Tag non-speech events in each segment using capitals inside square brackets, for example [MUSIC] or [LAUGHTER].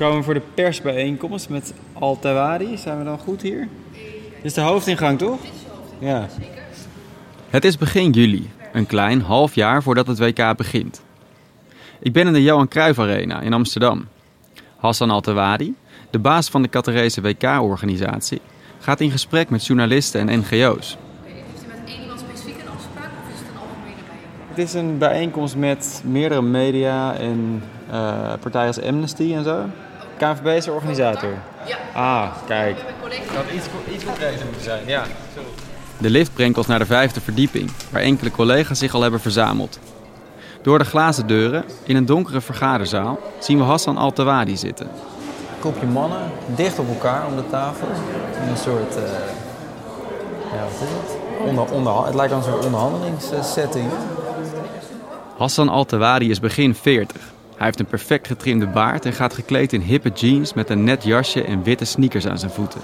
We komen voor de persbijeenkomst met Altawadi. Zijn we dan goed hier? Dit is de hoofdingang, toch? Ja. Het is begin juli, een klein half jaar voordat het WK begint. Ik ben in de Johan Cruijff Arena in Amsterdam. Hassan Altawadi, de baas van de Qatarese WK-organisatie, gaat in gesprek met journalisten en NGO's. Heeft u met één iemand specifiek een afspraak of is het een algemene bijeenkomst? Het is een bijeenkomst met meerdere media en eh, partijen als Amnesty en zo. KNVB is de organisator. Ja. Ah, kijk. Dat iets, iets concreter moeten zijn, ja. De lift brengt ons naar de vijfde verdieping, waar enkele collega's zich al hebben verzameld. Door de glazen deuren, in een donkere vergaderzaal, zien we Hassan Altawadi zitten. Kopje mannen, dicht op elkaar om de tafel. In een soort, eh, ja wat is het? Onder, onder, het lijkt wel een soort onderhandelingssetting. Hassan Altawadi is begin 40. Hij heeft een perfect getrimde baard en gaat gekleed in hippe jeans met een net jasje en witte sneakers aan zijn voeten.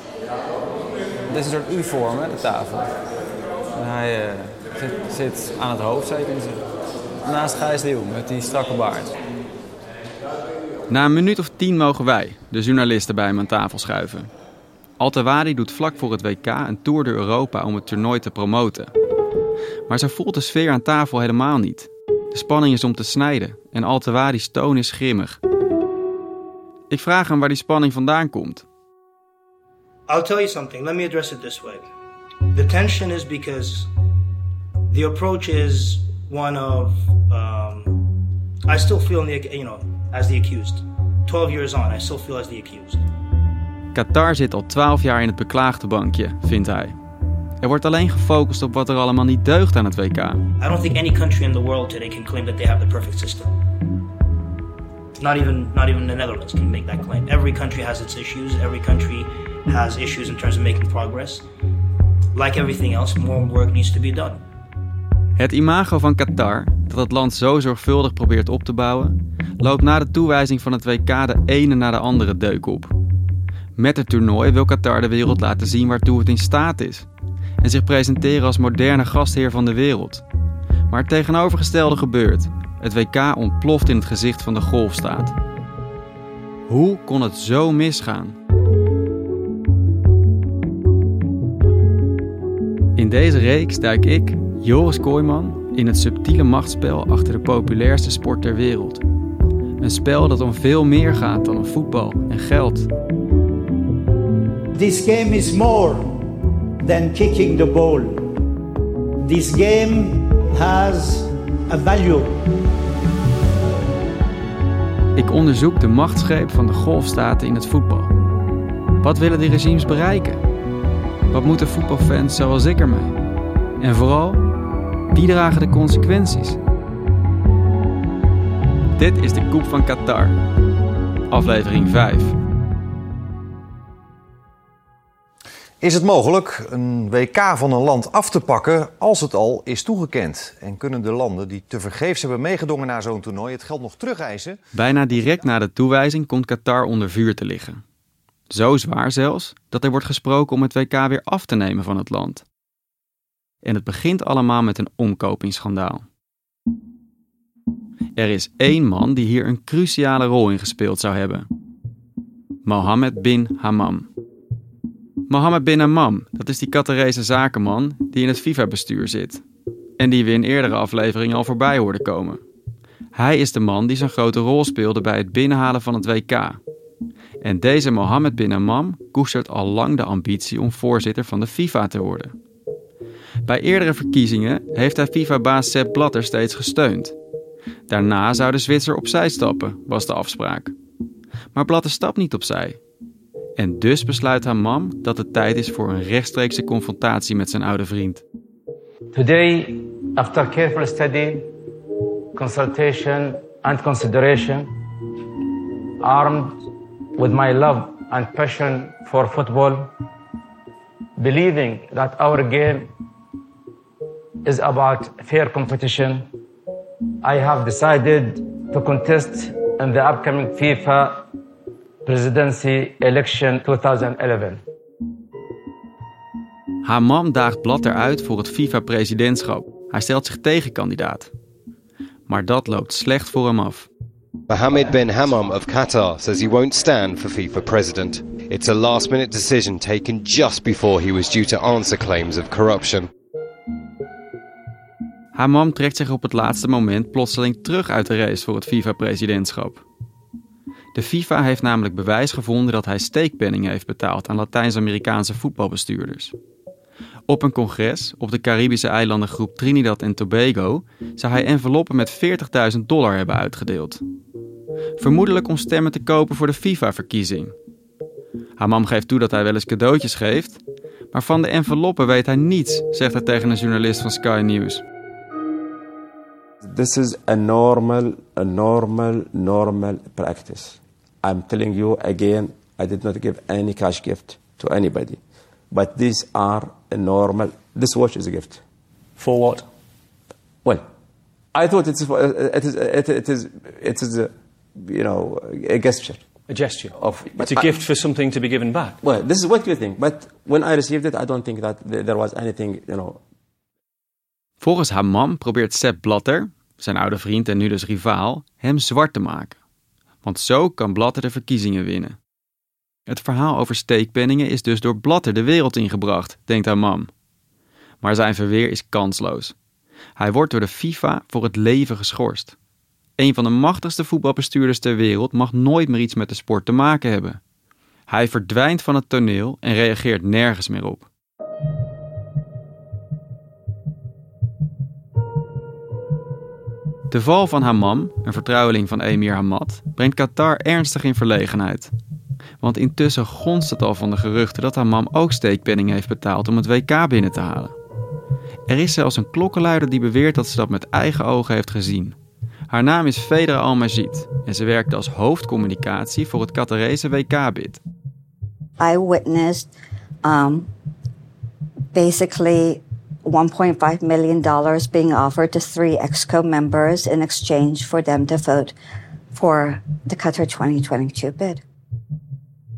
Dit is een soort U-vorm, hè, de tafel. En hij eh, zit, zit aan het hoofd, zeker. Naast Gijs Jong, met die strakke baard. Na een minuut of tien mogen wij, de journalisten, bij hem aan tafel schuiven. Altawadi doet vlak voor het WK een tour door Europa om het toernooi te promoten. Maar zo voelt de sfeer aan tafel helemaal niet. De spanning is om te snijden en Altawadi's toon is grimmig. Ik vraag hem waar die spanning vandaan komt. I'll tell you something. Let me address it this way. The tension is because the approach is one of um, I still feel the you know as the accused. Twelve years on, I still feel as the accused. Qatar zit al 12 jaar in het beklaagde bankje, vindt hij. Er wordt alleen gefocust op wat er allemaal niet deugt aan het WK. I don't think any country in the world today can claim that they have the perfect system. Not even not even the Netherlands can make that claim. Every country has its issues. Every country has issues in terms of making progress. Like everything else, more work needs to be done. Het imago van Qatar, dat het land zo zorgvuldig probeert op te bouwen, loopt na de toewijzing van het WK de ene na de andere deuk op. Met het toernooi wil Qatar de wereld laten zien waartoe het in staat is en zich presenteren als moderne gastheer van de wereld. Maar het tegenovergestelde gebeurt. Het WK ontploft in het gezicht van de golfstaat. Hoe kon het zo misgaan? In deze reeks duik ik, Joris Kooijman, in het subtiele machtsspel achter de populairste sport ter wereld. Een spel dat om veel meer gaat dan om voetbal en geld. This game is more than kicking the ball. This game has a value. Ik onderzoek de machtsgreep van de golfstaten in het voetbal. Wat willen die regimes bereiken? Wat moeten voetbalfans zoals ik ermee? En vooral, wie dragen de consequenties? Dit is de Koep van Qatar, aflevering 5. Is het mogelijk een WK van een land af te pakken als het al is toegekend? En kunnen de landen die tevergeefs hebben meegedongen naar zo'n toernooi het geld nog terugeisen? Bijna direct na de toewijzing komt Qatar onder vuur te liggen. Zo zwaar zelfs dat er wordt gesproken om het WK weer af te nemen van het land. En het begint allemaal met een omkopingsschandaal. Er is één man die hier een cruciale rol in gespeeld zou hebben. Mohammed bin Hammam. Mohammed bin Hammam, dat is die Qatarese zakenman die in het FIFA-bestuur zit. En die we in eerdere afleveringen al voorbij hoorden komen. Hij is de man die zo'n grote rol speelde bij het binnenhalen van het WK. En deze Mohammed bin Hammam koestert al lang de ambitie om voorzitter van de FIFA te worden. Bij eerdere verkiezingen heeft hij FIFA-baas Sepp Blatter steeds gesteund. Daarna zou de Zwitser opzij stappen, was de afspraak. Maar Blatter stapt niet opzij. En dus besluit Hammam dat het tijd is voor een rechtstreekse confrontatie met zijn oude vriend. Today, after careful study, consultation, and consideration, armed with my love and passion for football, believing that our game is about fair competition, I have decided to contest in the upcoming FIFA presidency election 2011. Hammam daagt Blatter uit voor het FIFA-presidentschap. Hij stelt zich tegenkandidaat. Maar dat loopt slecht voor hem af. Mohammed bin Hammam of Qatar says he won't stand for FIFA president. It's a last minute decision taken just before he was due to answer claims of corruption. Hammam trekt zich op het laatste moment plotseling terug uit de race voor het FIFA-presidentschap. De FIFA heeft namelijk bewijs gevonden dat hij steekpenningen heeft betaald aan Latijns-Amerikaanse voetbalbestuurders. Op een congres op de Caribische eilandengroep Trinidad en Tobago zou hij enveloppen met 40.000 dollar hebben uitgedeeld. Vermoedelijk om stemmen te kopen voor de FIFA-verkiezing. Hamam geeft toe dat hij wel eens cadeautjes geeft, maar van de enveloppen weet hij niets, zegt hij tegen een journalist van Sky News. This is a normal, a normal, normal practice. I'm telling you again, I did not give any cash gift to anybody. But these are a normal. This watch is a gift. For what? Well, I thought it's it is it, it is it is a you know a gesture. A gesture. Of It's a gift for something to be given back. Well, this is what you think. But when I received it, I don't think that there was anything you know. Volgens Hammam probeert Sepp Blatter, zijn oude vriend en nu dus rivaal, hem zwart te maken. Want zo kan Blatter de verkiezingen winnen. Het verhaal over steekpenningen is dus door Blatter de wereld ingebracht, denkt Hammam. Maar zijn verweer is kansloos. Hij wordt door de FIFA voor het leven geschorst. Een van de machtigste voetbalbestuurders ter wereld mag nooit meer iets met de sport te maken hebben. Hij verdwijnt van het toneel en reageert nergens meer op. De val van Hammam, een vertrouweling van emir Hamad, brengt Qatar ernstig in verlegenheid. Want intussen gonst het al van de geruchten dat Hammam ook steekpenningen heeft betaald om het WK binnen te halen. Er is zelfs een klokkenluider die beweert dat ze dat met eigen ogen heeft gezien. Haar naam is Fedra Al-Majid en ze werkte als hoofdcommunicatie voor het Qatarese WK-bid. I witnessed um, basically 1.5 million dollars being offered to three EXCO members in exchange for them to vote for the Qatar 2022 bid.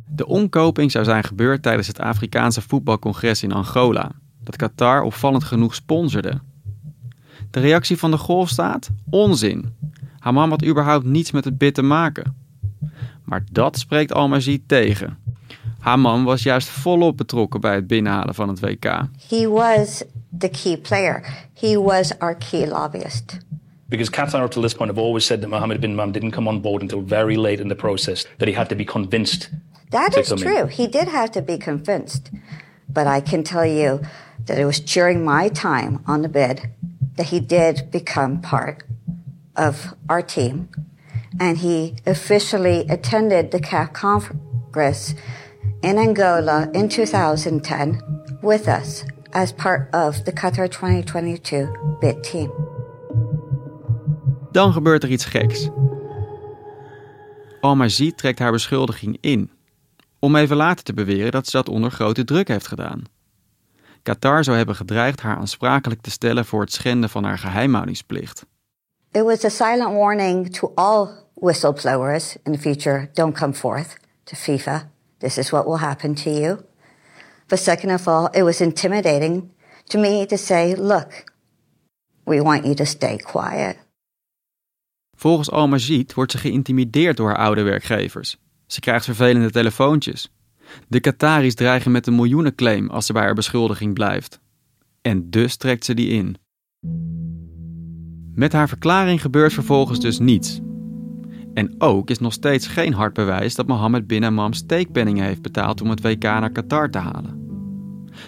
De omkoping zou zijn gebeurd tijdens het Afrikaanse voetbalcongres in Angola, dat Qatar opvallend genoeg sponsorde. De reactie van de golfstaat? Onzin. Hammam had überhaupt niets met het bid te maken. Maar dat spreekt Al-Majid tegen. Hammam was juist volop betrokken bij het binnenhalen van het WK. He was the key player. He was our key lobbyist. Because Qatar, up to this point, have always said that Mohammed bin Mam didn't come on board until very late in the process, that he had to be convinced. That is come in. true. He did have to be convinced. But I can tell you that it was during my time on the bid that he did become part of our team. And he officially attended the CAF Congress in Angola in 2010 with us as part of the Qatar 2022 bid team. Dan gebeurt er iets geks. Al-Majid trekt haar beschuldiging in. Om even later te beweren dat ze dat onder grote druk heeft gedaan. Qatar zou hebben gedreigd haar aansprakelijk te stellen voor het schenden van haar geheimhoudingsplicht. It was a silent warning to all whistleblowers in the future don't come forth to FIFA. This is what will happen to you. But second of all, it was intimidating to me to say, look, we want you to stay quiet. Volgens wordt ze geïntimideerd door haar oude werkgevers. Ze krijgt vervelende telefoontjes. De Qataris dreigen met een miljoenenclaim als ze bij haar beschuldiging blijft. En dus trekt ze die in. Met haar verklaring gebeurt vervolgens dus niets. En ook is nog steeds geen hard bewijs dat Mohammed bin Hammam steekpenningen heeft betaald om het WK naar Qatar te halen.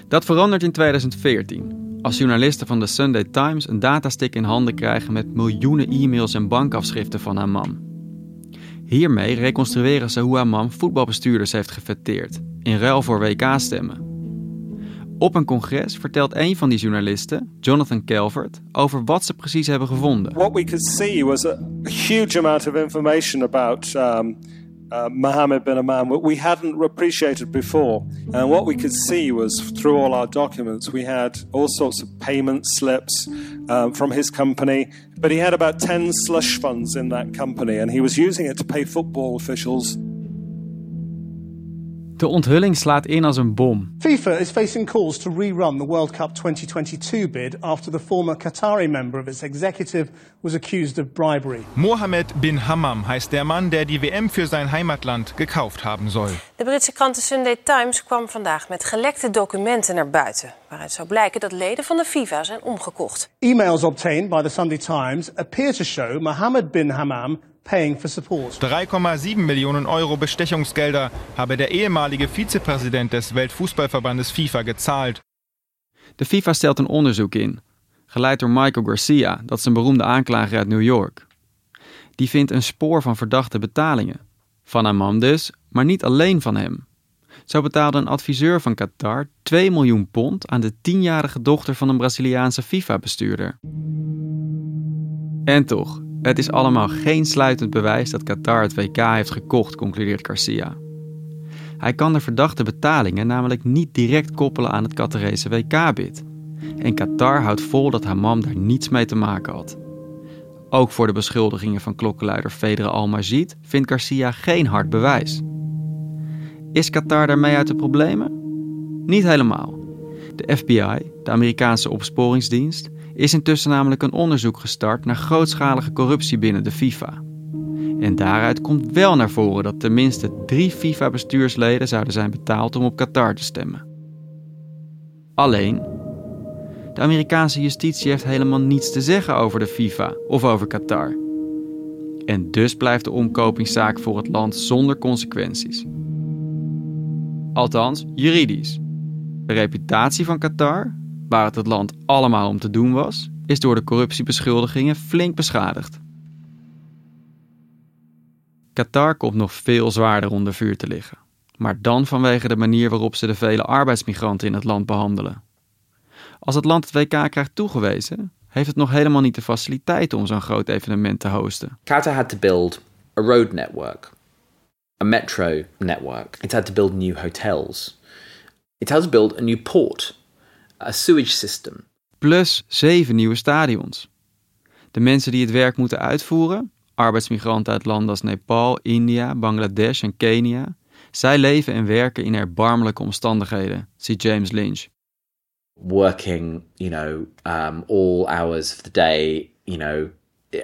Dat verandert in 2014, als journalisten van de Sunday Times een datastick in handen krijgen met miljoenen e-mails en bankafschriften van Hammam. Hiermee reconstrueren ze hoe Hammam voetbalbestuurders heeft gefeteerd, in ruil voor WK-stemmen. Op een congres vertelt een van die journalisten, Jonathan Calvert, over wat ze precies hebben gevonden. What we could see was a huge amount of information about um, uh, Mohammed bin Imam we hadn't appreciated before. And what we could see was through all our documents, we had all sorts of payment slips um, from his company. But he had about 10 slush funds in that company, and he was using it to pay football officials. De onthulling slaat in als een bom. FIFA is facing calls to rerun the World Cup 2022 bid after the former Qatari member of its executive was accused of bribery. Mohammed bin Hammam heißt der Mann, der die WM für sein Heimatland gekauft haben soll. De Britse krant The Sunday Times kwam vandaag met gelekte documenten naar buiten, waaruit zou blijken dat leden van de FIFA zijn omgekocht. Emails obtained by the Sunday Times appear to show Mohammed bin Hammam. 3,7 Millionen Euro Bestechungsgelder habe der ehemalige Vizepräsident des Weltfußballverbandes FIFA gezahlt. De FIFA stelt een onderzoek in, geleid door Michael Garcia, dat is een beroemde aanklager uit New York. Die vindt een spoor van verdachte betalingen. Van Amam dus, maar niet alleen van hem. Zo betaalde een adviseur van Qatar 2 miljoen pond aan de tienjarige dochter van een Braziliaanse FIFA-bestuurder. En toch, het is allemaal geen sluitend bewijs dat Qatar het WK heeft gekocht, concludeert Garcia. Hij kan de verdachte betalingen namelijk niet direct koppelen aan het Qatarese WK-bid. En Qatar houdt vol dat Hammam daar niets mee te maken had. Ook voor de beschuldigingen van klokkenluider Fedra Al-Majid vindt Garcia geen hard bewijs. Is Qatar daarmee uit de problemen? Niet helemaal. De FBI, de Amerikaanse opsporingsdienst, is intussen namelijk een onderzoek gestart naar grootschalige corruptie binnen de FIFA. En daaruit komt wel naar voren dat tenminste drie FIFA-bestuursleden zouden zijn betaald om op Qatar te stemmen. Alleen, de Amerikaanse justitie heeft helemaal niets te zeggen over de FIFA of over Qatar. En dus blijft de omkopingszaak voor het land zonder consequenties. Althans, juridisch. De reputatie van Qatar waar het het land allemaal om te doen was, is door de corruptiebeschuldigingen flink beschadigd. Qatar komt nog veel zwaarder onder vuur te liggen, maar dan vanwege de manier waarop ze de vele arbeidsmigranten in het land behandelen. Als het land het WK krijgt toegewezen, heeft het nog helemaal niet de faciliteiten om zo'n groot evenement te hosten. Qatar had to build a road network, a metro network. It had to build new hotels. It had to a new port a sewage system. Plus zeven nieuwe stadions. De mensen die het werk moeten uitvoeren, arbeidsmigranten uit landen als Nepal, India, Bangladesh en Kenia, zij leven en werken in erbarmelijke omstandigheden, ziet James Lynch. Working, you know, um, all hours of the day, you know,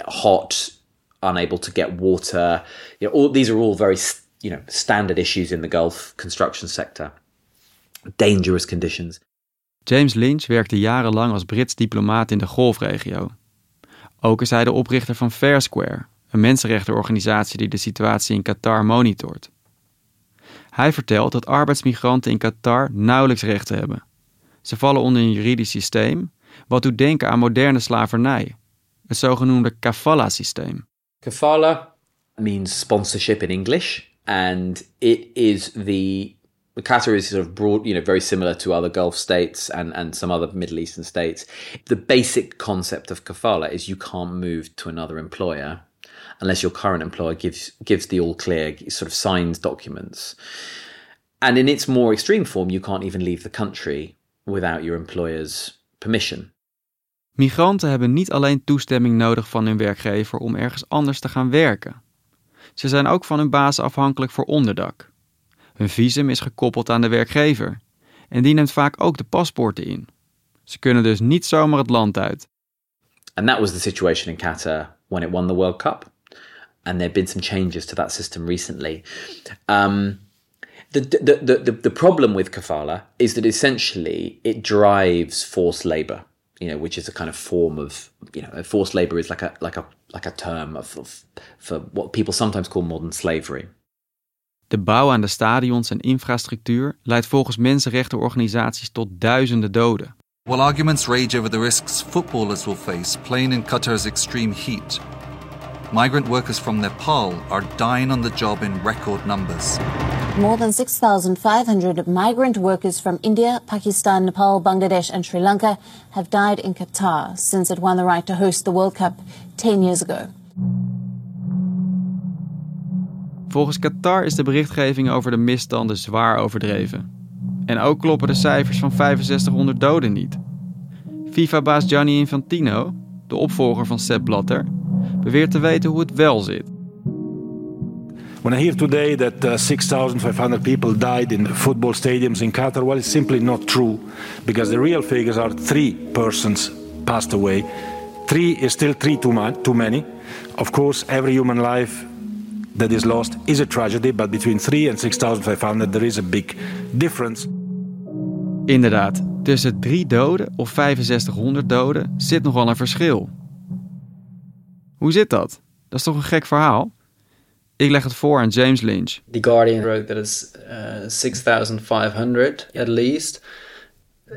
hot, unable to get water. You know, all, these are all very, you know, standard issues in the Gulf construction sector. Dangerous conditions. James Lynch werkte jarenlang als Brits diplomaat in de golfregio. Ook is hij de oprichter van Fair Square, een mensenrechtenorganisatie die de situatie in Qatar monitort. Hij vertelt dat arbeidsmigranten in Qatar nauwelijks rechten hebben. Ze vallen onder een juridisch systeem wat doet denken aan moderne slavernij, het zogenoemde kafala-systeem. Kafala means sponsorship in English, and it is the Qatar is sort of broad, you know, very similar to other Gulf states and, and some other Middle Eastern states. The basic concept of kafala is you can't move to another employer unless your current employer gives gives the all clear, sort of signs documents. And in its more extreme form, you can't even leave the country without your employer's permission. Migranten hebben niet alleen toestemming nodig van hun werkgever om ergens anders te gaan werken. Ze zijn ook van hun baas afhankelijk voor onderdak. Hun visum is gekoppeld aan de werkgever en die neemt vaak ook de paspoorten in. Ze kunnen dus niet zomaar het land uit. And that was the situation in Qatar when it won the World Cup. And there have been some changes to that system recently. Um, the, the, the, the, the problem with kafala is that essentially it drives forced labor, you know, which is a kind of form of, you know, forced labor is like a, like a, like a term of, of, for what people sometimes call modern slavery. De bouw aan de stadions en infrastructuur leidt volgens mensenrechtenorganisaties tot duizenden doden. While arguments rage over the risks footballers will face playing in Qatar's extreme heat, migrant workers from Nepal are dying on the job in record numbers. More than 6,500 migrant workers from India, Pakistan, Nepal, Bangladesh, and Sri Lanka have died in Qatar since it won the right to host the World Cup 10 years ago. Volgens Qatar is de berichtgeving over de misstanden zwaar overdreven. En ook kloppen de cijfers van 6500 doden niet. FIFA-baas Gianni Infantino, de opvolger van Sepp Blatter, beweert te weten hoe het wel zit. When I hear today that uh, 6,500 people died in football stadiums in Qatar, well, it's simply not true because the real figures are three persons passed away. Three is still three too many. Of course, every human life that is lost is a tragedy, but between 3 and 6,500 there is a big difference. Inderdaad, tussen drie doden of 6500 doden zit nogal een verschil. Hoe zit dat? Dat is toch een gek verhaal? Ik leg het voor aan James Lynch. The Guardian wrote that it's uh, 6,500 at least.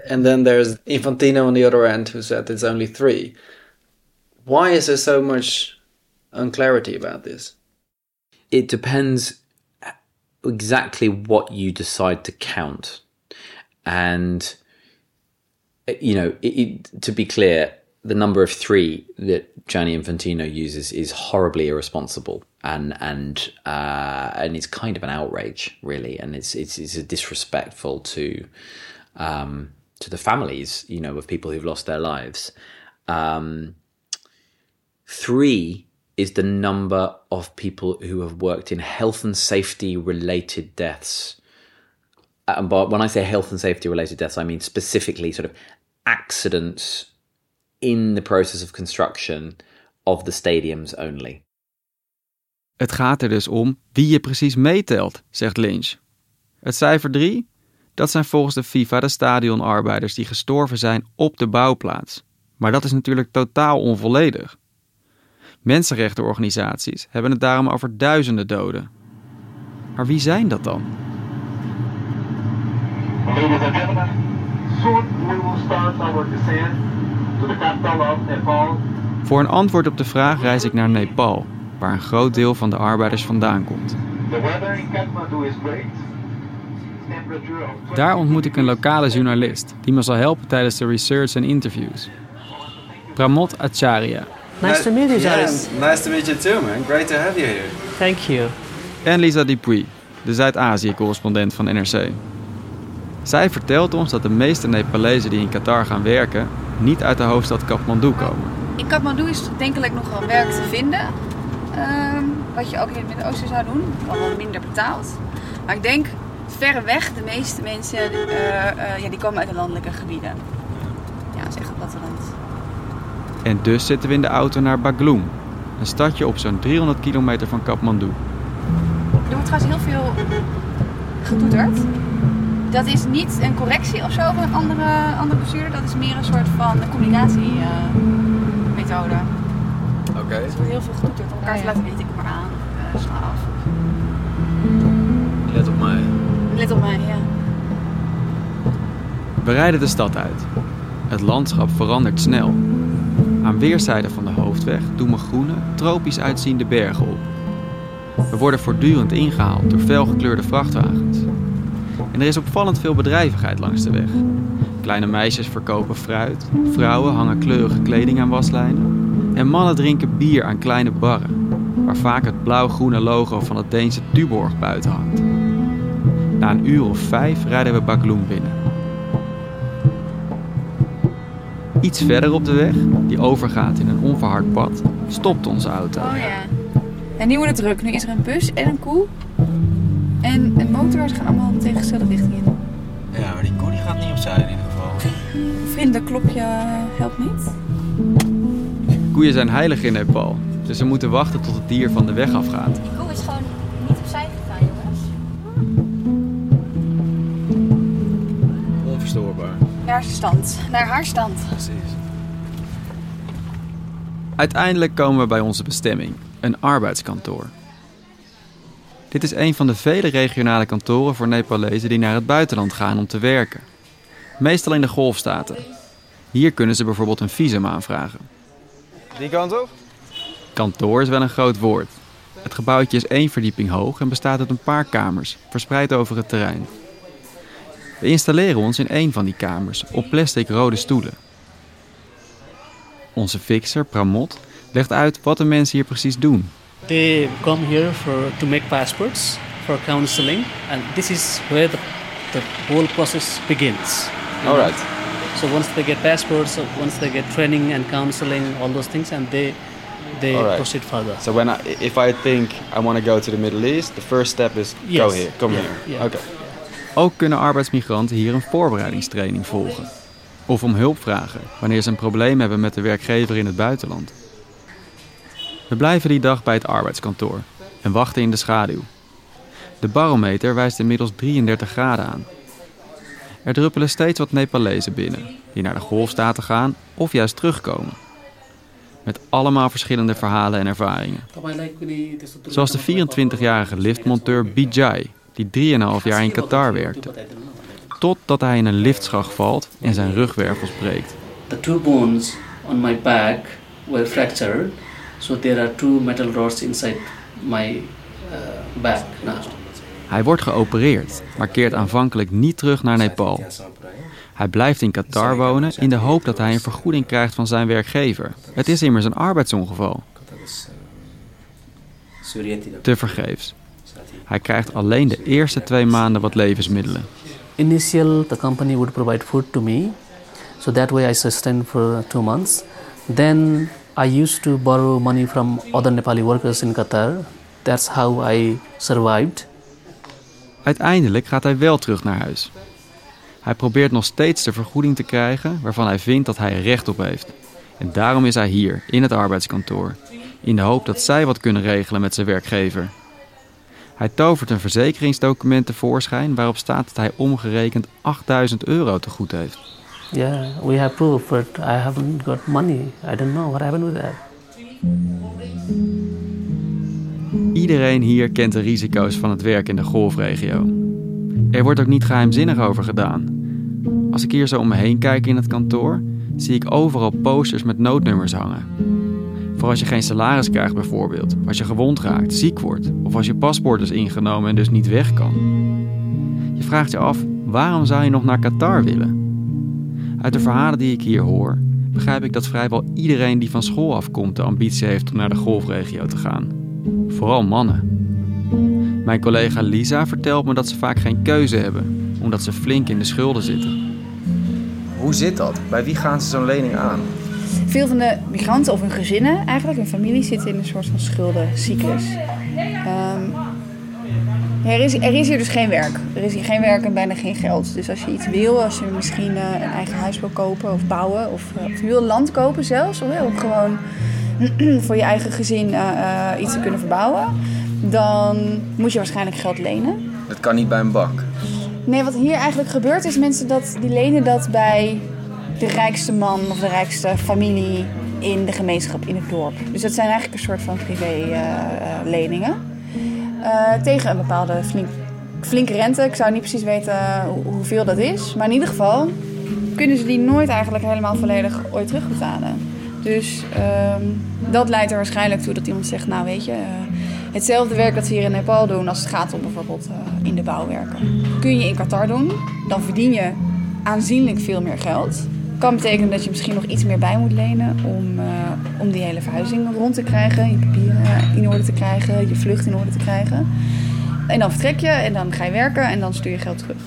And then there's Infantino on the other end who said it's only three. Why is there so much unclarity about this? It depends exactly what you decide to count. And, you know, it, it, to be clear, the number of three that Gianni Infantino uses is horribly irresponsible and and uh, and it's kind of an outrage, really, and it's it's, it's a disrespectful to um, to the families, you know, of people who've lost their lives. Um, three is the number of people who have worked in health and safety related deaths. Uh, but when I say health and safety related deaths, I mean specifically sort of accidents in the process of construction of the stadiums only. Het gaat er dus om wie je precies meetelt, zegt Lynch. Het cijfer 3, dat zijn volgens de FIFA de stadionarbeiders die gestorven zijn op de bouwplaats. Maar dat is natuurlijk totaal onvolledig. Mensenrechtenorganisaties hebben het daarom over duizenden doden. Maar wie zijn dat dan? Ladies and gentlemen, soon we will start our descent to the capital of Nepal. Voor een antwoord op de vraag reis ik naar Nepal, waar een groot deel van de arbeiders vandaan komt. The weather in Kathmandu is great. Temperature of Daar ontmoet ik een lokale journalist die me zal helpen tijdens de research en interviews. Pramod Acharya. Nice to meet you, Jairus. Nice to meet you too, man. Great to have you here. Thank you. En Lisa Dupuy, de Zuid-Azië-correspondent van NRC. Zij vertelt ons dat de meeste Nepalezen die in Qatar gaan werken niet uit de hoofdstad Kathmandu komen. In Kathmandu is denkelijk nog wel werk te vinden. Ehm, wat je ook in het Midden-Oosten zou doen. Wel wat minder betaald. Maar ik denk verreweg de meeste mensen eh, eh, ja, die komen uit de landelijke gebieden. Ja, zeg het platteland. En dus zitten we in de auto naar Baglum, een stadje op zo'n 300 kilometer van Kathmandu. Er wordt trouwens heel veel getoeterd. Dat is niet een correctie of zo van een andere, andere bestuurder. Dat is meer een soort van communicatiemethode. Oké. Er wordt heel veel getoeterd om elkaar te laten weten. Ik maar aan. Uh, sla af. Let op mij. Let op mij, ja. We rijden de stad uit. Het landschap verandert snel. Aan weerszijden van de hoofdweg doemen groene, tropisch uitziende bergen op. We worden voortdurend ingehaald door felgekleurde vrachtwagens. En er is opvallend veel bedrijvigheid langs de weg. Kleine meisjes verkopen fruit, vrouwen hangen kleurige kleding aan waslijnen en mannen drinken bier aan kleine barren, waar vaak het blauw-groene logo van het Deense Tuborg buiten hangt. Na een uur of vijf rijden we Baglum binnen. Iets verder op de weg, die overgaat in een onverhard pad, stopt onze auto. Oh ja. En nu wordt het druk. Nu is er een bus en een koe. En een motor. Ze gaan allemaal de tegenstelde richting in. Ja, maar die koe die gaat niet opzij in ieder geval. Vrienden, klopje helpt niet. Koeien zijn heilig in Nepal, dus we moeten wachten tot het dier van de weg afgaat. Naar zijn stand. Naar haar stand. Precies. Uiteindelijk komen we bij onze bestemming, een arbeidskantoor. Dit is een van de vele regionale kantoren voor Nepalezen die naar het buitenland gaan om te werken. Meestal in de golfstaten. Hier kunnen ze bijvoorbeeld een visum aanvragen. Die kant op? Kantoor is wel een groot woord. Het gebouwtje is één verdieping hoog en bestaat uit een paar kamers, verspreid over het terrein. We installeren ons in één van die kamers, op plastic rode stoelen. Onze fixer, Pramot, legt uit wat de mensen hier precies doen. They come here for to make passports for counseling, and this is where the, the whole process begins. you All know. right. So once they get passports, so once they get training and counseling, all those things, and they they right. proceed further. So when I, if I think I want to go to the Middle East, the first step is go here, come Yeah, here. yeah. Okay. Ook kunnen arbeidsmigranten hier een voorbereidingstraining volgen. Of om hulp vragen wanneer ze een probleem hebben met de werkgever in het buitenland. We blijven die dag bij het arbeidskantoor en wachten in de schaduw. De barometer wijst inmiddels 33 graden aan. Er druppelen steeds wat Nepalezen binnen, die naar de golfstaten gaan of juist terugkomen. Met allemaal verschillende verhalen en ervaringen. Zoals de 24-jarige liftmonteur Bijay, die 3,5 jaar in Qatar werkte. Totdat hij in een liftschacht valt en zijn rugwervels breekt. The two bones on my back were fractured, so there are two metal rods inside my uh, back now. Hij wordt geopereerd, maar keert aanvankelijk niet terug naar Nepal. Hij blijft in Qatar wonen in de hoop dat hij een vergoeding krijgt van zijn werkgever. Het is immers een arbeidsongeval. Tevergeefs. Hij krijgt alleen de eerste twee maanden wat levensmiddelen. Initial, the company would provide food to me, so that way I sustained for two months. Then I used to borrow money from other Nepali workers in Qatar. That's how I survived. Uiteindelijk gaat hij wel terug naar huis. Hij probeert nog steeds de vergoeding te krijgen waarvan hij vindt dat hij recht op heeft. En daarom is hij hier, in het arbeidskantoor, in de hoop dat zij wat kunnen regelen met zijn werkgever. Hij tovert een verzekeringsdocument tevoorschijn waarop staat dat hij omgerekend 8000 euro te goed heeft. Yeah, we have proof, but I haven't got money. I don't know what happened with that. Iedereen hier kent de risico's van het werk in de golfregio. Er wordt ook niet geheimzinnig over gedaan. Als ik hier zo om me heen kijk in het kantoor, zie ik overal posters met noodnummers hangen. Voor als je geen salaris krijgt bijvoorbeeld, als je gewond raakt, ziek wordt of als je paspoort is ingenomen en dus niet weg kan. Je vraagt je af, waarom zou je nog naar Qatar willen? Uit de verhalen die ik hier hoor, begrijp ik dat vrijwel iedereen die van school afkomt de ambitie heeft om naar de golfregio te gaan. Vooral mannen. Mijn collega Lisa vertelt me dat ze vaak geen keuze hebben, omdat ze flink in de schulden zitten. Hoe zit dat? Bij wie gaan ze zo'n lening aan? Veel van de migranten of hun gezinnen, eigenlijk hun familie, zitten in een soort van schuldencyclus. Ehm, er, is, er is hier dus geen werk. Er is hier geen werk en bijna geen geld. Dus als je iets wil, als je misschien eh, een eigen huis wil kopen of bouwen, of, of je wil land kopen zelfs, om, om gewoon [CLEARS THROAT] voor je eigen gezin eh, iets te kunnen verbouwen, dan moet je waarschijnlijk geld lenen. Het kan niet bij een bank. Nee, wat hier eigenlijk gebeurt is mensen dat, die lenen dat bij de rijkste man of de rijkste familie in de gemeenschap, in het dorp. Dus dat zijn eigenlijk een soort van privé-leningen. tegen een bepaalde flink, flinke rente. Ik zou niet precies weten hoe- hoeveel dat is. Maar in ieder geval kunnen ze die nooit eigenlijk helemaal volledig ooit terugbetalen. Dus ehm, dat leidt er waarschijnlijk toe dat iemand zegt, nou weet je, eh, hetzelfde werk dat ze hier in Nepal doen als het gaat om bijvoorbeeld eh, in de bouw werken. Kun je in Qatar doen, dan verdien je aanzienlijk veel meer geld. Kan betekenen dat je misschien nog iets meer bij moet lenen om, eh, om die hele verhuizing rond te krijgen, je papieren in orde te krijgen, je vlucht in orde te krijgen. En dan vertrek je en dan ga je werken en dan stuur je geld terug.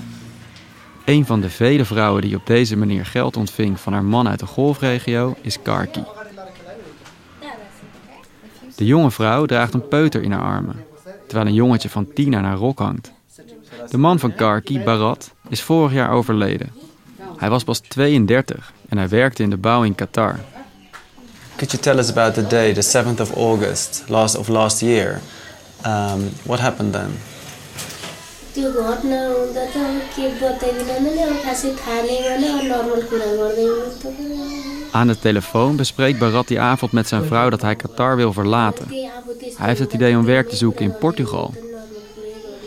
Een van de vele vrouwen die op deze manier geld ontving van haar man uit de golfregio is Karki. De jonge vrouw draagt een peuter in haar armen, terwijl een jongetje van tien aan haar rok hangt. De man van Karki, Barat, is vorig jaar overleden. Hij was pas 32 en hij werkte in de bouw in Qatar. Could you tell us about the day, the 7th of August last of last year? Um, what happened then? त्यो घटना हुँदा त अब के बताइदिन मैले अब खासै थाहा नै भने अब नर्मल कुरा गर्दै हुनु Aan de telefoon bespreekt Barat die avond met zijn vrouw dat hij Qatar wil verlaten. Hij heeft het idee om werk te zoeken in Portugal.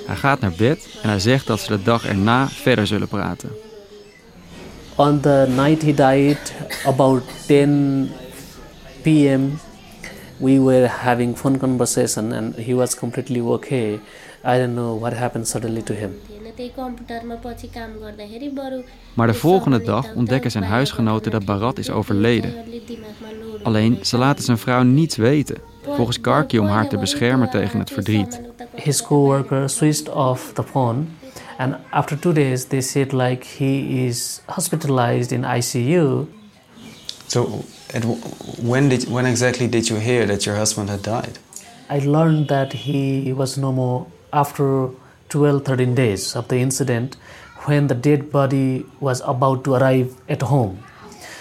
Hij gaat naar bed en hij zegt dat ze de dag erna verder zullen praten. on the night he died, about 10 p.m., we were having phone conversation and he was completely okay. Maar de volgende dag ontdekken zijn huisgenoten dat Barat is overleden. Alleen ze laten zijn vrouw niets weten, volgens Karki om haar te beschermen tegen het verdriet. His coworker switched off the phone and after two days they said like he is hospitalized in ICU. So, it, when did when exactly did you hear that your husband had died? I learned that he was no more after 12 13 days of the incident when the dead body was about to arrive at home.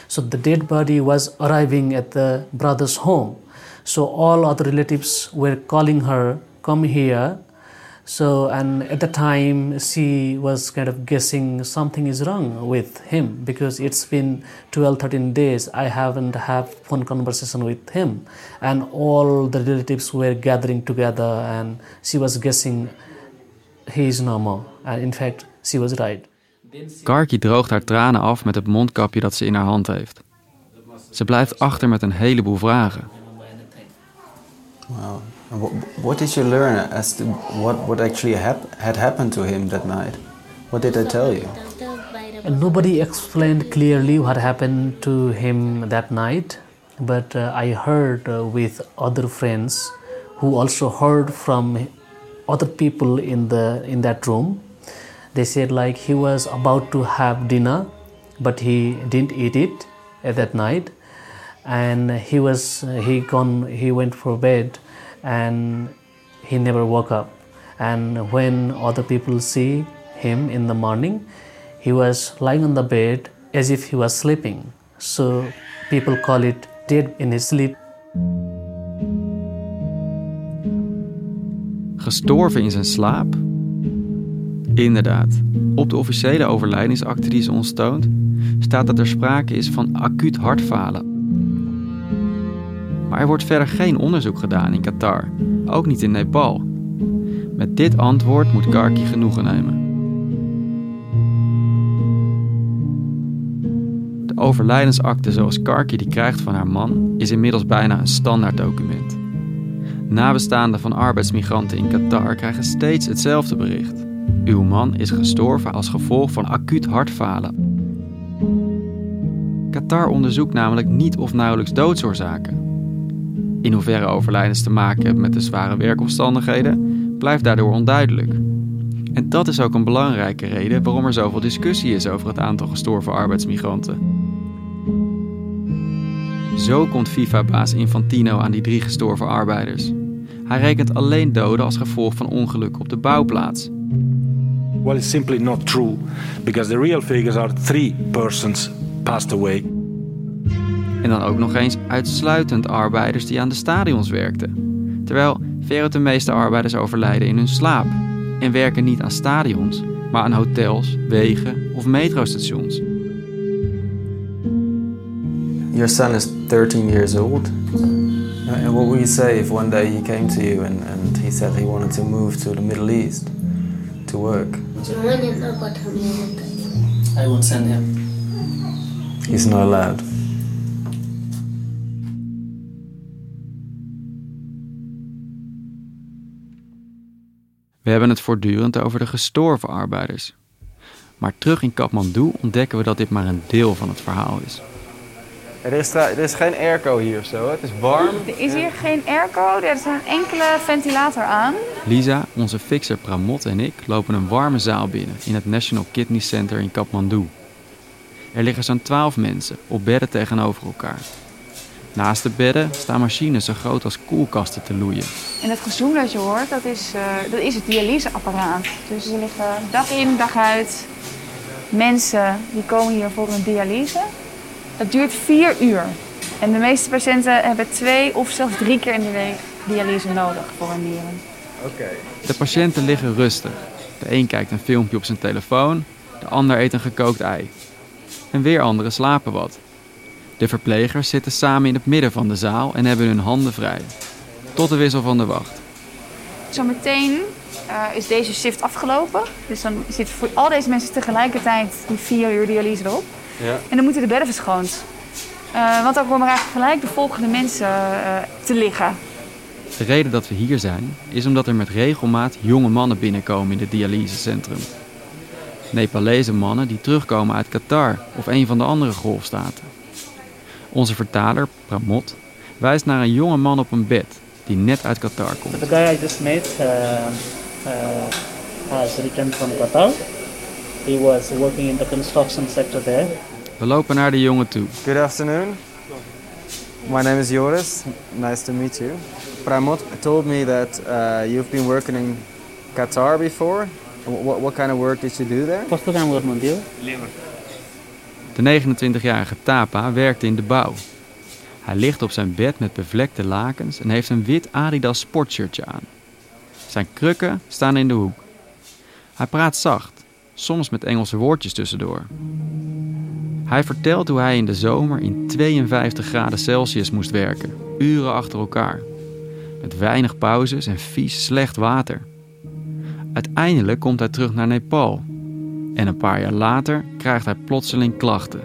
So the dead body was arriving at the brother's home. So all other relatives were calling her, come here. So, and at the time, she was kind of guessing something is wrong with him because it's been 12, 13 days. I haven't had phone conversation with him. And all the relatives were gathering together and she was guessing he is normal. And in fact, she was right. Karki droogt haar tranen af met het mondkapje dat ze in haar hand heeft. Ze blijft achter met een heleboel vragen. Wow. What, what did you learn as to what, what actually hap had happened to him that night? What did they tell you? Nobody explained clearly what happened to him that night, but uh, I heard uh, with other friends who also heard from other people in the in that room. They said like he was about to have dinner, but he didn't eat it at that night, and he was he gone he went for bed, and he never woke up. And when other people see him in the morning, he was lying on the bed as if he was sleeping. So people call it dead in his sleep. Gestorven in zijn slaap? Inderdaad. Op de officiële overlijdingsakte die ze ons toont, staat dat er sprake is van acuut hartfalen. Maar er wordt verder geen onderzoek gedaan in Qatar, ook niet in Nepal. Met dit antwoord moet Karki genoegen nemen. De overlijdensakte zoals Karki die krijgt van haar man is inmiddels bijna een standaard document. Nabestaanden van arbeidsmigranten in Qatar krijgen steeds hetzelfde bericht. Uw man is gestorven als gevolg van acuut hartfalen. Qatar onderzoekt namelijk niet of nauwelijks doodsoorzaken. In hoeverre overlijdens te maken hebben met de zware werkomstandigheden, blijft daardoor onduidelijk. En dat is ook een belangrijke reden waarom er zoveel discussie is over het aantal gestorven arbeidsmigranten. Zo komt FIFA-baas Infantino aan die drie gestorven arbeiders. Hij rekent alleen doden als gevolg van ongelukken op de bouwplaats. Well, it's simply not true, because the real figures are three persons passed away. En dan ook nog eens uitsluitend arbeiders die aan de stadions werkten. Terwijl veruit de meeste arbeiders overlijden in hun slaap en werken niet aan stadions, maar aan hotels, wegen of metrostations. Your son is 13 years old. And what would you say if one day he came to you and, and he said he wanted to move to the Middle East to work? I won't send him. He's not allowed. We hebben het voortdurend over de gestorven arbeiders. Maar terug in Kathmandu ontdekken we dat dit maar een deel van het verhaal is. Er is, er is geen airco hier of zo, het is warm. Er is hier geen airco, er is een enkele ventilator aan. Lisa, onze fixer Pramot en ik lopen een warme zaal binnen in het National Kidney Center in Kathmandu. Er liggen zo'n 12 mensen op bedden tegenover elkaar. Naast de bedden staan machines zo groot als koelkasten te loeien. En het gezoem dat je hoort, dat is, uh, dat is het dialyseapparaat. Dus er liggen dag in, dag uit mensen die komen hier voor een dialyse. Dat duurt vier uur. En de meeste patiënten hebben twee of zelfs drie keer in de week dialyse nodig voor hun nieren. Oké. De patiënten liggen rustig. De een kijkt een filmpje op zijn telefoon, de ander eet een gekookt ei. En weer anderen slapen wat. De verplegers zitten samen in het midden van de zaal en hebben hun handen vrij. Tot de wissel van de wacht. Zometeen uh, is deze shift afgelopen. Dus dan zit voor al deze mensen tegelijkertijd die vier uur dialyse erop. Ja. En dan moeten de bedden verschoond. Uh, want dan komen er eigenlijk gelijk de volgende mensen uh, te liggen. De reden dat we hier zijn, is omdat er met regelmaat jonge mannen binnenkomen in het dialysecentrum. Nepalese mannen die terugkomen uit Qatar of een van de andere golfstaten. Onze vertaler, Pramod, wijst naar een jonge man op een bed die net uit Qatar komt. The guy I just met uh, uh, has returned from Qatar. He was working in the construction sector there. We lopen naar de jongen toe. Good afternoon. My name is Joris. Nice to meet you. Pramod told me that uh, you've been working in Qatar before. What, what kind of work did you do there? De 29-jarige Tapa werkte in de bouw. Hij ligt op zijn bed met bevlekte lakens en heeft een wit Adidas sportshirtje aan. Zijn krukken staan in de hoek. Hij praat zacht, soms met Engelse woordjes tussendoor. Hij vertelt hoe hij in de zomer in 52 graden Celsius moest werken, uren achter elkaar. Met weinig pauzes en vies slecht water. Uiteindelijk komt hij terug naar Nepal. En een paar jaar later krijgt hij plotseling klachten.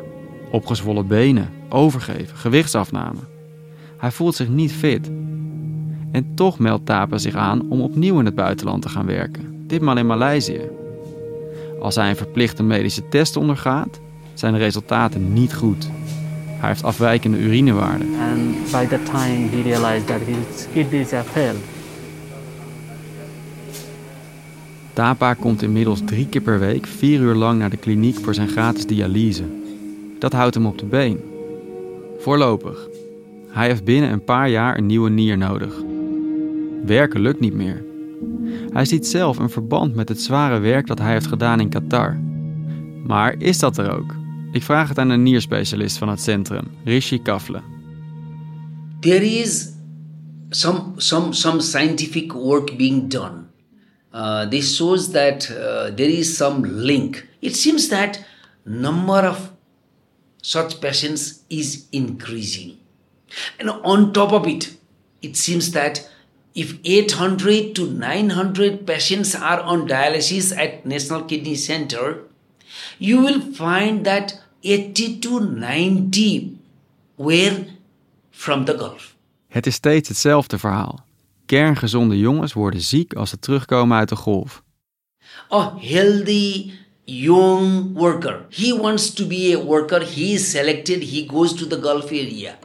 Opgezwollen benen, overgeven, gewichtsafname. Hij voelt zich niet fit. En toch meldt Tapa zich aan om opnieuw in het buitenland te gaan werken. Ditmaal in Maleisië. Als hij een verplichte medische test ondergaat, zijn de resultaten niet goed. Hij heeft afwijkende urinewaarden. And by that time he realized that his have failed. Tapa komt inmiddels drie keer per week vier uur lang naar de kliniek voor zijn gratis dialyse. Dat houdt hem op de been. Voorlopig. Hij heeft binnen een paar jaar een nieuwe nier nodig. Werken lukt niet meer. Hij ziet zelf een verband met het zware werk dat hij heeft gedaan in Qatar. Maar is dat er ook? Ik vraag het aan een nierspecialist van het centrum, Rishi Kafle. There is some, some, some scientific work being done. Uh, this shows that uh, there is some link. It seems that number of such patients is increasing. And on top of it, it seems that if 800 to 900 patients are on dialysis at National Kidney Center, you will find that 80 to 90 were from the Gulf. Het is steeds hetzelfde verhaal. Kerngezonde jongens worden ziek als ze terugkomen uit de golf. A healthy young worker. He wants to be a worker. He is selected. He goes to the Gulf area.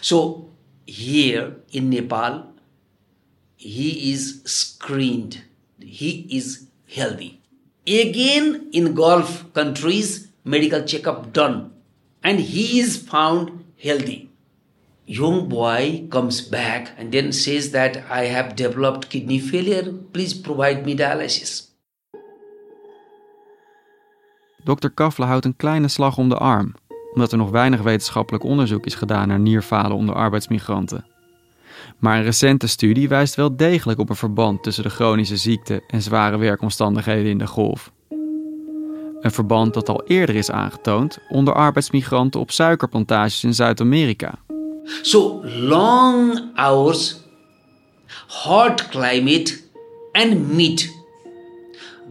So here in Nepal, he is screened. He is healthy. Again, in Gulf countries, medical checkup done, and he is found healthy. Young boy comes back and then says that I have developed kidney failure. Please provide me dialysis. Dr. Kafle houdt een kleine slag om de arm, omdat er nog weinig wetenschappelijk onderzoek is gedaan naar nierfalen onder arbeidsmigranten. Maar een recente studie wijst wel degelijk op een verband tussen de chronische ziekte en zware werkomstandigheden in de golf. Een verband dat al eerder is aangetoond onder arbeidsmigranten op suikerplantages in Zuid-Amerika. So long hours, hot climate, and meat.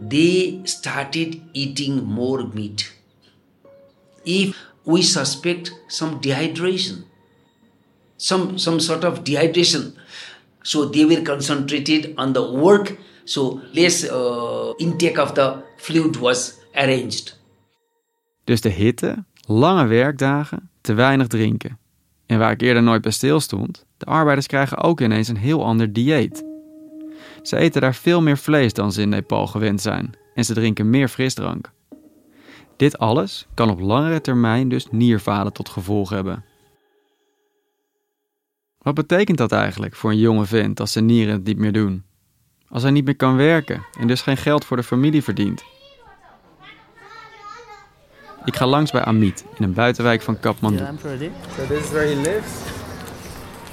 They started eating more meat. If we suspect some dehydration, some some sort of dehydration, so they were concentrated on the work. So less uh, intake of the fluid was arranged. Dus de hitte, lange werkdagen, te weinig drinken. En waar ik eerder nooit bij stil stond, de arbeiders krijgen ook ineens een heel ander dieet. Ze eten daar veel meer vlees dan ze in Nepal gewend zijn en ze drinken meer frisdrank. Dit alles kan op langere termijn dus nierfalen tot gevolg hebben. Wat betekent dat eigenlijk voor een jonge vent als zijn nieren het niet meer doen? Als hij niet meer kan werken en dus geen geld voor de familie verdient? Ik ga langs bij Amit in een buitenwijk van Kathmandu.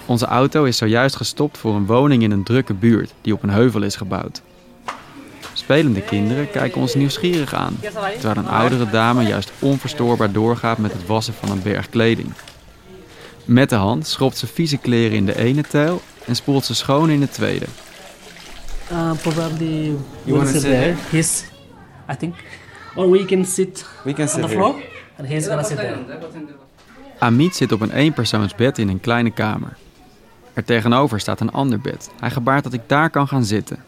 Onze auto is zojuist gestopt voor een woning in een drukke buurt die op een heuvel is gebouwd. Spelende kinderen kijken ons nieuwsgierig aan, terwijl een oudere dame juist onverstoorbaar doorgaat met het wassen van een berg kleding. Met de hand schrobt ze vieze kleren in de ene tuil en spoelt ze schoon in de tweede. Uh, probably You here? He's, I think, or we can sit We can sit on the here. floor, and he's gonna sit there. Amit zit op een eenpersoonsbed in een kleine kamer. Er tegenover staat een ander bed. Hij gebaart dat ik daar kan gaan zitten.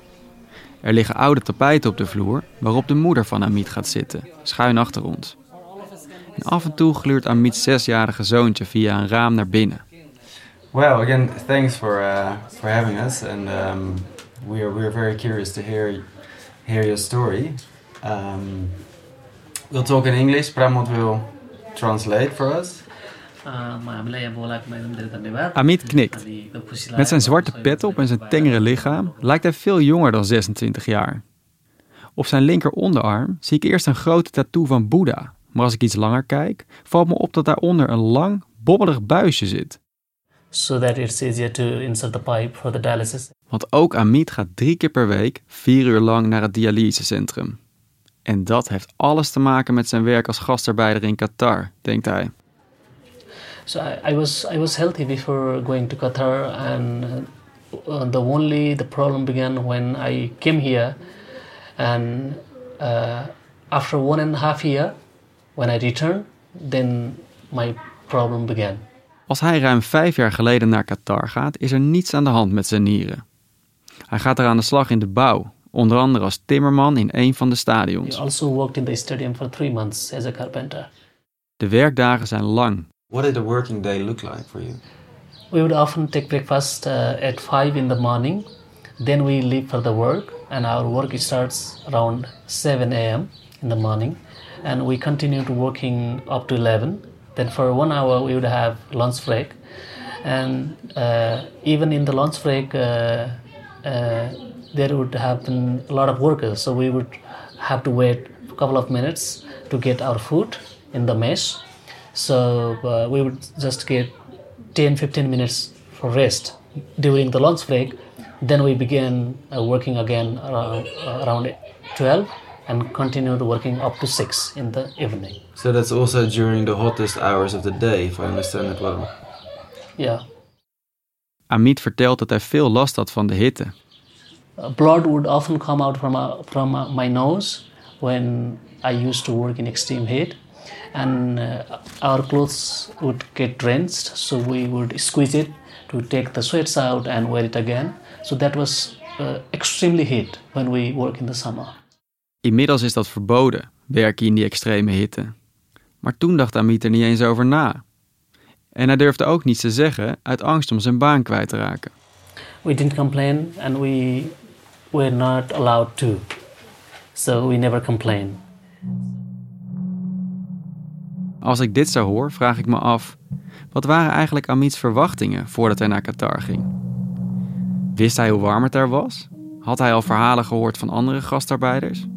Er liggen oude tapijten op de vloer waarop de moeder van Amit gaat zitten, schuin achter ons. En af en toe gluurt Amit's zesjarige zoontje via een raam naar binnen. Well, again, thanks for uh, for having us, and um, we are we're very curious to hear hear your story. Um, we'll talk in English. Pramod will translate for us. Amit knikt. Met zijn zwarte pet op en zijn tengere lichaam lijkt hij veel jonger dan 26 jaar. Op zijn linker onderarm zie ik eerst een grote tattoo van Boeddha. Maar als ik iets langer kijk, valt me op dat daaronder een lang, bobbelig buisje zit. So that it's easier to insert the pipe for the dialysis. Want ook Amit gaat drie keer per week vier uur lang naar het dialysecentrum. En dat heeft alles te maken met zijn werk als gastarbeider in Qatar, denkt hij. So I, I was I was healthy before going to Qatar, and uh, the only the problem began when I came here, and uh, after one and a half year, when I returned, then my problem began. Als hij ruim vijf jaar geleden naar Qatar gaat, is er niets aan de hand met zijn nieren. Hij gaat er aan de slag in de bouw, onder andere als timmerman in een van de stadions. I also worked in the stadium for three months as a carpenter. De werkdagen zijn lang. What did a working day look like for you? We would often take breakfast uh, at five in the morning. Then we leave for the work, and our work starts around 7 a.m. in the morning, and we continue to working up to 11. Then for one hour we would have lunch break, and uh, even in the lunch break, uh, uh, there would happen a lot of workers. So we would have to wait a couple of minutes to get our food in the mess. So uh, we would just get 10 15 minutes for rest during the lunch break. Then we began uh, working again around, uh, around 12 and continued working up to 6 in the evening. So that's also during the hottest hours of the day, if I understand it well. Yeah. Amit vertelt dat hij veel last had van de hitte. Blood would often come out from, from my nose when I used to work in extreme heat. And uh, our clothes would get drenched, so we would squeeze it to take the sweats out and wear it again. So that was uh, extremely heat when we work in the summer. Inmiddels is dat verboden, werken in die extreme hitte. Maar toen dacht Amit er niet eens over na. En hij durfde ook niets te zeggen uit angst om zijn baan kwijt te raken. We didn't complain and we were not allowed to. So we never complained. Als ik dit zo hoor, vraag ik me af: wat waren eigenlijk Amit's verwachtingen voordat hij naar Qatar ging? Wist hij hoe warm het daar was? Had hij al verhalen gehoord van andere gastarbeiders?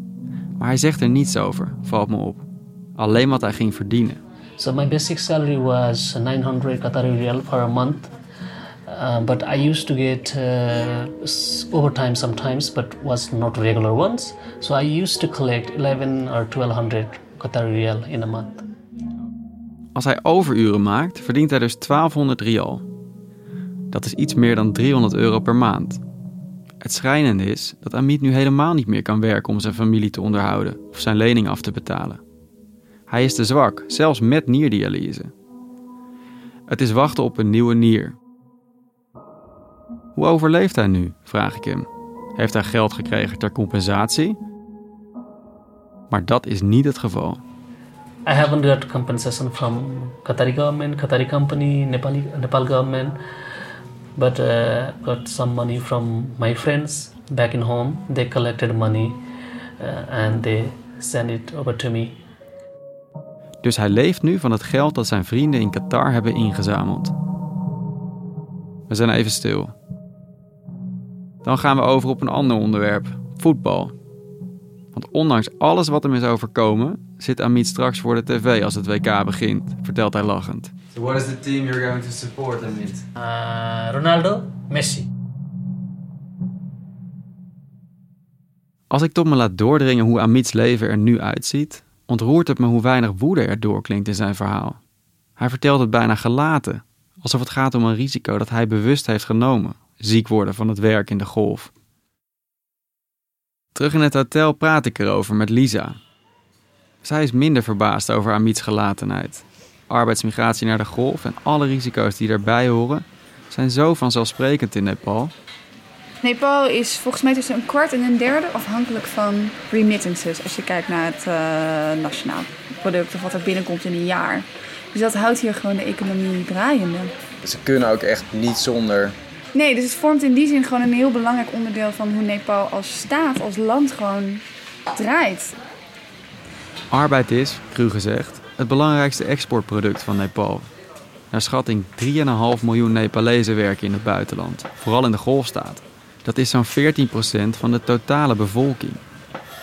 Maar hij zegt er niets over, valt me op. Alleen wat hij ging verdienen. So my basic salary was 900 Qatari riyal per a month. Uh, but I used to get uh, overtime sometimes, but was not regular ones. So I used to collect 11 or 1200 Qatari riyal in a month. Als hij overuren maakt, verdient hij dus 1200 rial. Dat is iets meer dan 300 euro per maand. Het schrijnende is dat Amit nu helemaal niet meer kan werken om zijn familie te onderhouden of zijn lening af te betalen. Hij is te zwak, zelfs met nierdialyse. Het is wachten op een nieuwe nier. Hoe overleeft hij nu? vraag ik hem. Heeft hij geld gekregen ter compensatie? Maar dat is niet het geval. I haven't got compensation from Qatari government, Qatari company, Nepali, Nepal government, but uh, got some money from my friends back in home. They collected money uh, and they sent it over to me. Dus hij leeft nu van het geld dat zijn vrienden in Qatar hebben ingezameld. We zijn even stil. Dan gaan we over op een ander onderwerp: voetbal. Want ondanks alles wat hem is overkomen, zit Amit straks voor de tv als het WK begint, vertelt hij lachend. So what is the team you're going to support, Amit? Uh, Ronaldo, Messi. Als ik tot me laat doordringen hoe Amit's leven er nu uitziet, ontroert het me hoe weinig woede er doorklinkt in zijn verhaal. Hij vertelt het bijna gelaten, alsof het gaat om een risico dat hij bewust heeft genomen: ziek worden van het werk in de golf. Terug in het hotel praat ik erover met Lisa. Zij is minder verbaasd over Amit's gelatenheid. arbeidsmigratie naar de golf en alle risico's die daarbij horen, zijn zo vanzelfsprekend in Nepal. Nepal is volgens mij tussen een kwart en een derde afhankelijk van remittances. Als je kijkt naar het uh, nationaal product of wat er binnenkomt in een jaar. Dus dat houdt hier gewoon de economie draaiende. Ze kunnen ook echt niet zonder. Nee, dus het vormt in die zin gewoon een heel belangrijk onderdeel van hoe Nepal als staat, als land gewoon draait. Arbeid is, cru gezegd, het belangrijkste exportproduct van Nepal. Naar schatting 3,5 miljoen Nepalezen werken in het buitenland, vooral in de golfstaat. Dat is zo'n 14% van de totale bevolking.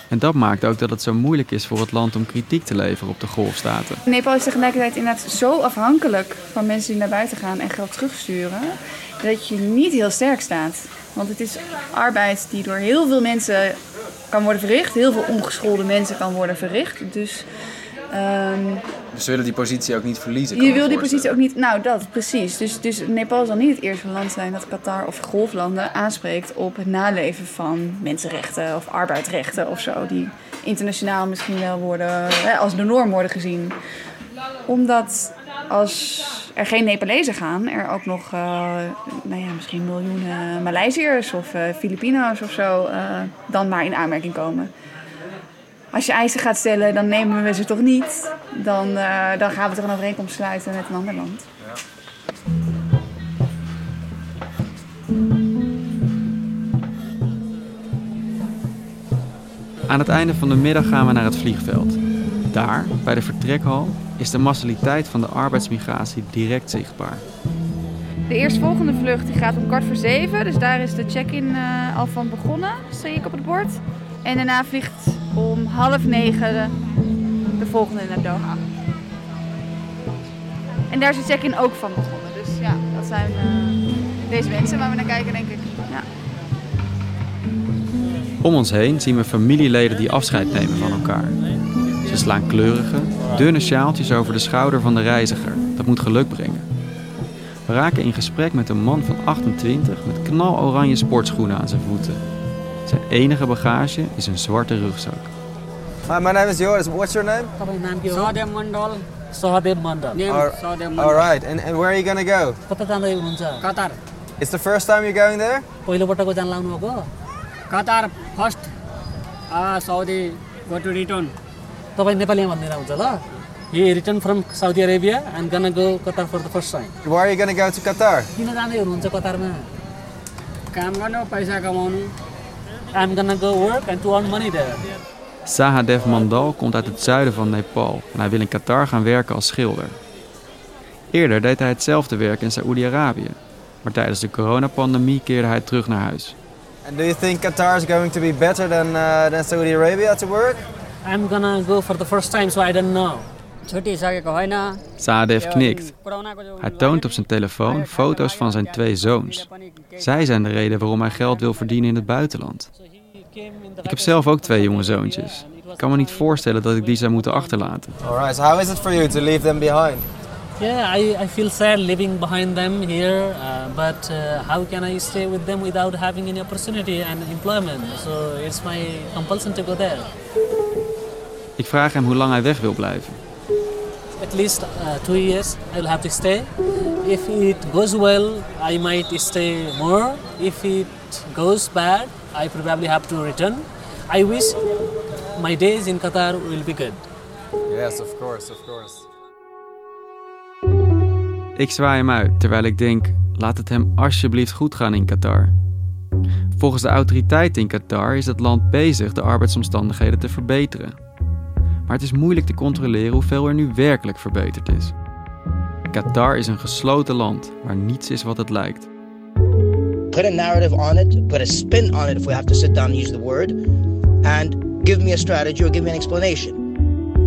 En dat maakt ook dat het zo moeilijk is voor het land om kritiek te leveren op de golfstaten. Nepal is tegelijkertijd inderdaad zo afhankelijk van mensen die naar buiten gaan en geld terugsturen, dat je niet heel sterk staat. Want het is arbeid die door heel veel mensen kan worden verricht, heel veel ongeschoolde mensen kan worden verricht. Dus Um, dus ze willen die positie ook niet verliezen? Je wil die positie ook niet... Nou, dat, precies. Dus, dus Nepal zal niet het eerste land zijn dat Qatar of golflanden aanspreekt op het naleven van mensenrechten of arbeidsrechten of zo. Die internationaal misschien wel worden, hè, als de norm worden gezien. Omdat als er geen Nepalezen gaan, er ook nog uh, nou ja, misschien miljoenen Maleisiërs of uh, Filipino's of zo uh, dan maar in aanmerking komen als je eisen gaat stellen, dan nemen we ze toch niet. Dan, uh, dan gaan we toch een overeenkomst sluiten met een ander land. Aan het einde van de middag gaan we naar het vliegveld. Daar, bij de vertrekhal, is de massaliteit van de arbeidsmigratie direct zichtbaar. De eerstvolgende vlucht die gaat om kwart voor zeven, dus daar is de check-in uh, al van begonnen, zie ik op het bord. En daarna vliegt om half negen de volgende naar Doha. En daar is de check-in ook van begonnen. Dus ja, dat zijn uh, deze mensen waar we naar kijken, denk ik. Ja. Om ons heen zien we familieleden die afscheid nemen van elkaar. Ze slaan kleurige, dunne sjaaltjes over de schouder van de reiziger. Dat moet geluk brengen. We raken in gesprek met een man van 28 met knaloranje sportschoenen aan zijn voeten. Zijn enige bagage is een zwarte rugzak. Hi, my name is Joris. What's your name? Sahadev Mandal. Sahadev Mandal. All right. And, and where are you going to go? Qatar. It's the first time you're going there? पहिलोपटकको जान लाग्नु भएको कतार first Saudi go to return तपाईँ नेपालीमा भनिदिँदा हुन्छ ल He returned from Saudi Arabia and gonna go Qatar for the first time. Why are you gonna go to Qatar? किन जाँदै हुनुहुन्छ कतारमा काम गर्नु पैसा कमाउनु I'm gonna go work and to earn money there. Sahadev Mandal komt uit het zuiden van Nepal en hij wil in Qatar gaan werken als schilder. Eerder deed hij hetzelfde werk in Saoedi-Arabië, maar tijdens de coronapandemie keerde hij terug naar huis. And do you think Qatar is going to be better than, uh, than Saudi Arabia to work? I'm gonna go for the first time, so I don't know. Sadev knikt. Hij toont op zijn telefoon foto's van zijn twee zoons. Zij zijn de reden waarom hij geld wil verdienen in het buitenland. Ik heb zelf ook twee jonge zoontjes. Ik kan me niet voorstellen dat ik die zou moeten achterlaten. Alright, so how is it for you to leave them behind? Yeah, I, I feel sad living behind them here, uh, but uh, how can I stay with them without having any opportunity and employment? So it's my compulsion to go there. Ik vraag hem hoe lang hij weg wil blijven. At least uh, two years I will have to stay. If it goes well, I might stay more. If it goes bad, I probably have to return. I wish my days in Qatar will be good. Yes, of course, of course. Ik zwaai hem uit terwijl ik denk: laat het hem alsjeblieft goed gaan in Qatar. Volgens de autoriteiten in Qatar is het land bezig de arbeidsomstandigheden te verbeteren. Maar het is moeilijk te controleren hoeveel er nu werkelijk verbeterd is. Qatar is een gesloten land waar niets is wat het lijkt. Put a narrative on it, put a spin on it if we have to sit down and use the word, and give me a strategy or give me an explanation.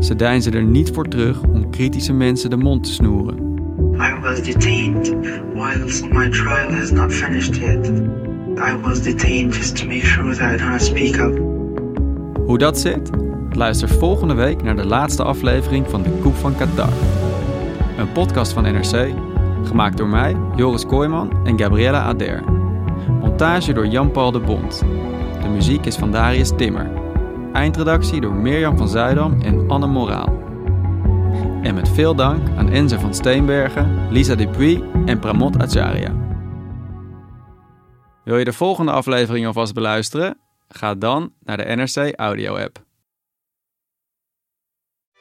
Ze deinzen er niet voor terug om kritische mensen de mond te snoeren. I was detained whilst my trial has not finished yet. I was detained just to make sure that I don't speak up. Hoe dat zit? Luister volgende week naar de laatste aflevering van De Koep van Qatar. Een podcast van NRC, gemaakt door mij, Joris Kooijman en Gabriella Ader. Montage door Jan-Paul de Bond. De muziek is van Darius Timmer. Eindredactie door Mirjam van Zuidam en Anne Moraal. En met veel dank aan Enze van Steenbergen, Lisa Dupuy en Pramod Acharya. Wil je de volgende aflevering alvast beluisteren? Ga dan naar de NRC Audio app.